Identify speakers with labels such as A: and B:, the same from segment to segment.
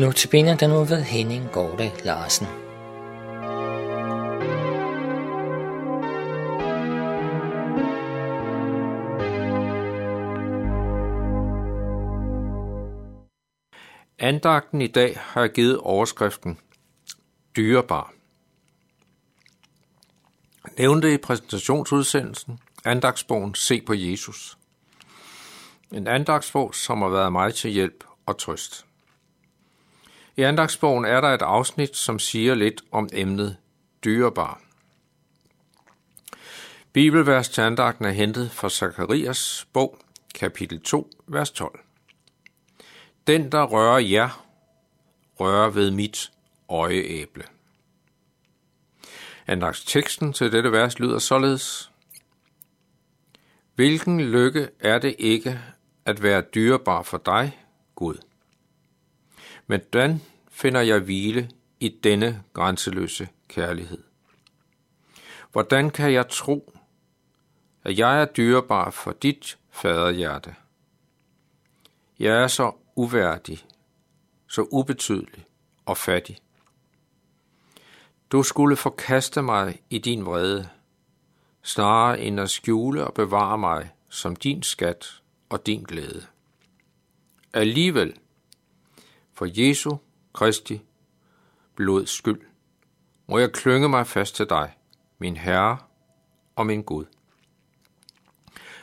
A: Nu til den nu ved Henning Gårde Larsen.
B: Andagten i dag har jeg givet overskriften Dyrebar. Nævnte i præsentationsudsendelsen andagsbogen Se på Jesus. En andagsbog, som har været mig til hjælp og trøst. I andagsbogen er der et afsnit, som siger lidt om emnet dyrebar. Bibelvers til andagten er hentet fra Zakarias bog, kapitel 2, vers 12. Den, der rører jer, rører ved mit øjeæble. Andagsteksten til dette vers lyder således. Hvilken lykke er det ikke at være dyrebar for dig, Gud? Men hvordan finder jeg hvile i denne grænseløse kærlighed. Hvordan kan jeg tro, at jeg er dyrebar for dit faderhjerte? Jeg er så uværdig, så ubetydelig og fattig. Du skulle forkaste mig i din vrede, snarere end at skjule og bevare mig som din skat og din glæde. Alligevel, for Jesu Kristi blods skyld, må jeg klynge mig fast til dig, min Herre og min Gud.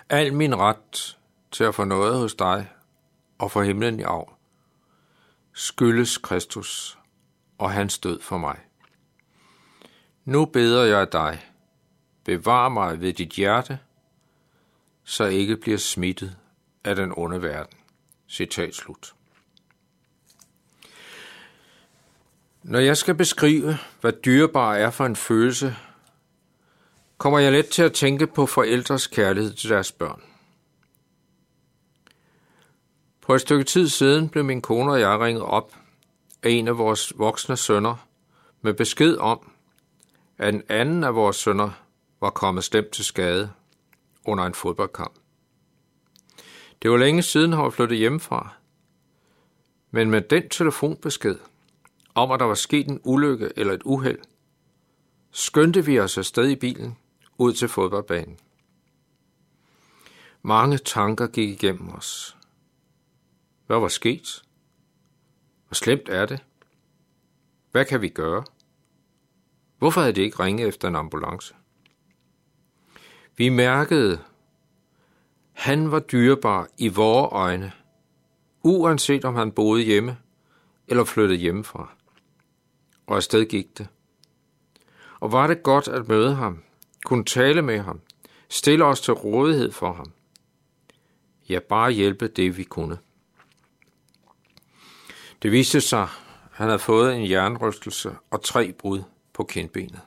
B: Al min ret til at få noget hos dig og få himlen i arv, skyldes Kristus og hans død for mig. Nu beder jeg dig, bevar mig ved dit hjerte, så jeg ikke bliver smittet af den onde verden. Citat slut. Når jeg skal beskrive, hvad dyrebar er for en følelse, kommer jeg let til at tænke på forældres kærlighed til deres børn. På et stykke tid siden blev min kone og jeg ringet op af en af vores voksne sønner med besked om, at en anden af vores sønner var kommet stemt til skade under en fodboldkamp. Det var længe siden, han var flyttet hjemmefra, men med den telefonbesked om, at der var sket en ulykke eller et uheld, skyndte vi os afsted i bilen ud til fodboldbanen. Mange tanker gik igennem os. Hvad var sket? Hvor slemt er det? Hvad kan vi gøre? Hvorfor havde de ikke ringet efter en ambulance? Vi mærkede, han var dyrebar i vore øjne, uanset om han boede hjemme eller flyttede hjemmefra. Og afsted gik det. Og var det godt at møde ham, kunne tale med ham, stille os til rådighed for ham. Ja, bare hjælpe det, vi kunne. Det viste sig, at han havde fået en jernrystelse og tre brud på kindbenet.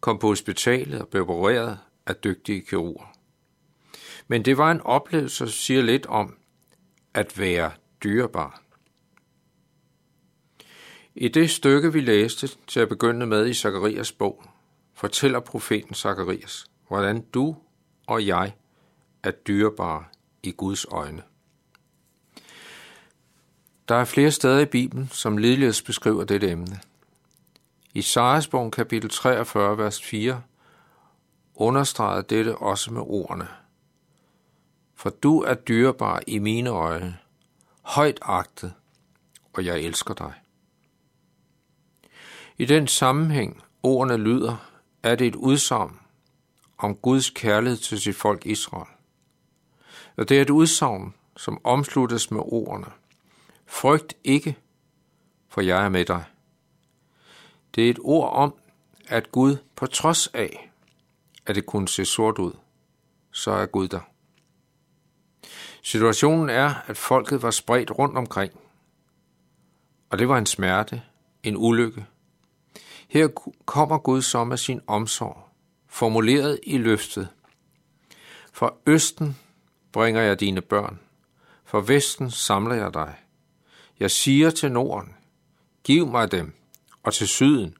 B: Kom på hospitalet og blev opereret af dygtige kirurger. Men det var en oplevelse, der siger lidt om at være dyrebar. I det stykke, vi læste til at begynde med i Zakarias bog, fortæller profeten Zakarias, hvordan du og jeg er dyrebare i Guds øjne. Der er flere steder i Bibelen, som ligeledes beskriver dette emne. I Saras kapitel 43, vers 4, understreger dette også med ordene. For du er dyrebar i mine øjne, højt agtet, og jeg elsker dig. I den sammenhæng, ordene lyder, er det et udsagn om Guds kærlighed til sit folk Israel. Og det er et udsagn, som omsluttes med ordene. Frygt ikke, for jeg er med dig. Det er et ord om, at Gud på trods af, at det kunne se sort ud, så er Gud der. Situationen er, at folket var spredt rundt omkring, og det var en smerte, en ulykke. Her kommer Gud så med sin omsorg, formuleret i løftet. For østen bringer jeg dine børn, for vesten samler jeg dig. Jeg siger til Norden, giv mig dem, og til syden,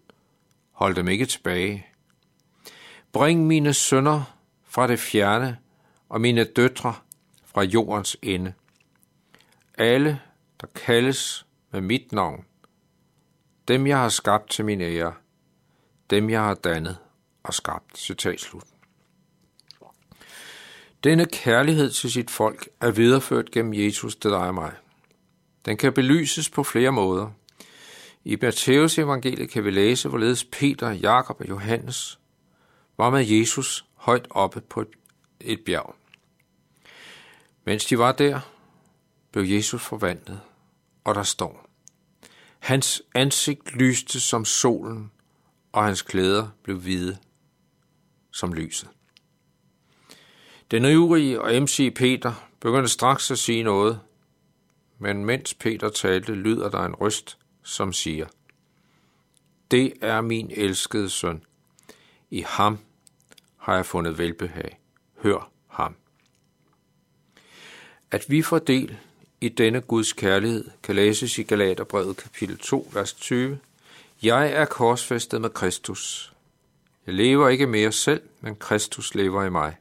B: hold dem ikke tilbage. Bring mine sønner fra det fjerne, og mine døtre fra jordens ende. Alle, der kaldes med mit navn. Dem jeg har skabt til min ære. Dem jeg har dannet og skabt. Citat slut. Denne kærlighed til sit folk er videreført gennem Jesus til dig og mig. Den kan belyses på flere måder. I Matteus evangeliet kan vi læse, hvorledes Peter, Jakob og Johannes var med Jesus højt oppe på et bjerg. Mens de var der, blev Jesus forvandlet, og der står, Hans ansigt lyste som solen, og hans klæder blev hvide som lyset. Den øvrige og MC Peter begyndte straks at sige noget, men mens Peter talte, lyder der en røst, som siger, Det er min elskede søn. I ham har jeg fundet velbehag. Hør ham. At vi får del i denne Guds kærlighed, kan læses i Galaterbrevet kapitel 2, vers 20. Jeg er korsfæstet med Kristus. Jeg lever ikke mere selv, men Kristus lever i mig.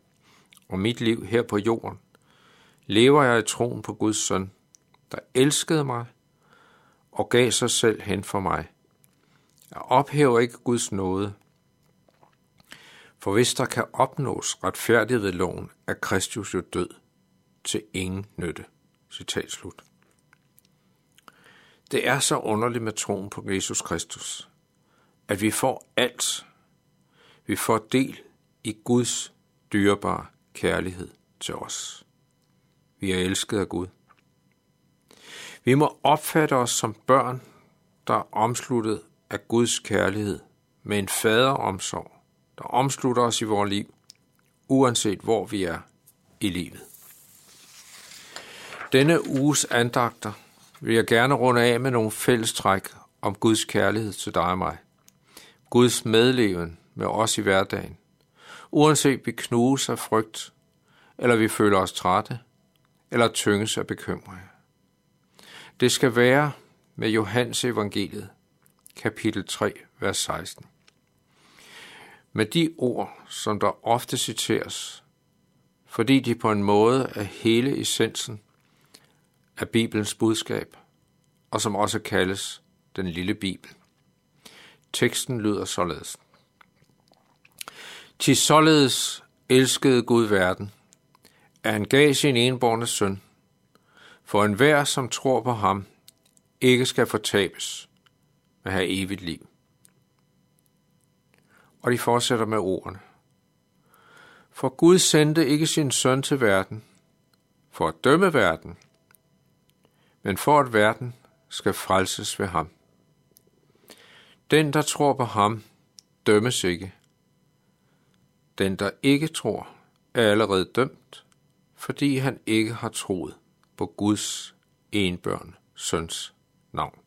B: Og mit liv her på jorden lever jeg i troen på Guds søn, der elskede mig og gav sig selv hen for mig. Jeg ophæver ikke Guds nåde, for hvis der kan opnås retfærdighed ved loven, er Kristus jo død til ingen nytte. Citat slut. Det er så underligt med troen på Jesus Kristus, at vi får alt. Vi får del i Guds dyrebare kærlighed til os. Vi er elsket af Gud. Vi må opfatte os som børn, der er omsluttet af Guds kærlighed med en faderomsorg, der omslutter os i vores liv, uanset hvor vi er i livet. Denne uges andagter vil jeg gerne runde af med nogle fællestræk om Guds kærlighed til dig og mig. Guds medleven med os i hverdagen. Uanset vi knuges af frygt, eller vi føler os trætte, eller tynges af bekymringer. Det skal være med Johannes evangeliet, kapitel 3, vers 16. Med de ord, som der ofte citeres, fordi de på en måde er hele essensen af Bibelens budskab, og som også kaldes den lille Bibel. Teksten lyder således. Til således elskede Gud verden, at han gav sin enborne søn, for enhver, som tror på ham, ikke skal fortabes, men have evigt liv. Og de fortsætter med ordene. For Gud sendte ikke sin søn til verden, for at dømme verden, men for at verden skal frelses ved ham. Den, der tror på ham, dømmes ikke. Den, der ikke tror, er allerede dømt, fordi han ikke har troet på Guds enbørn søns navn.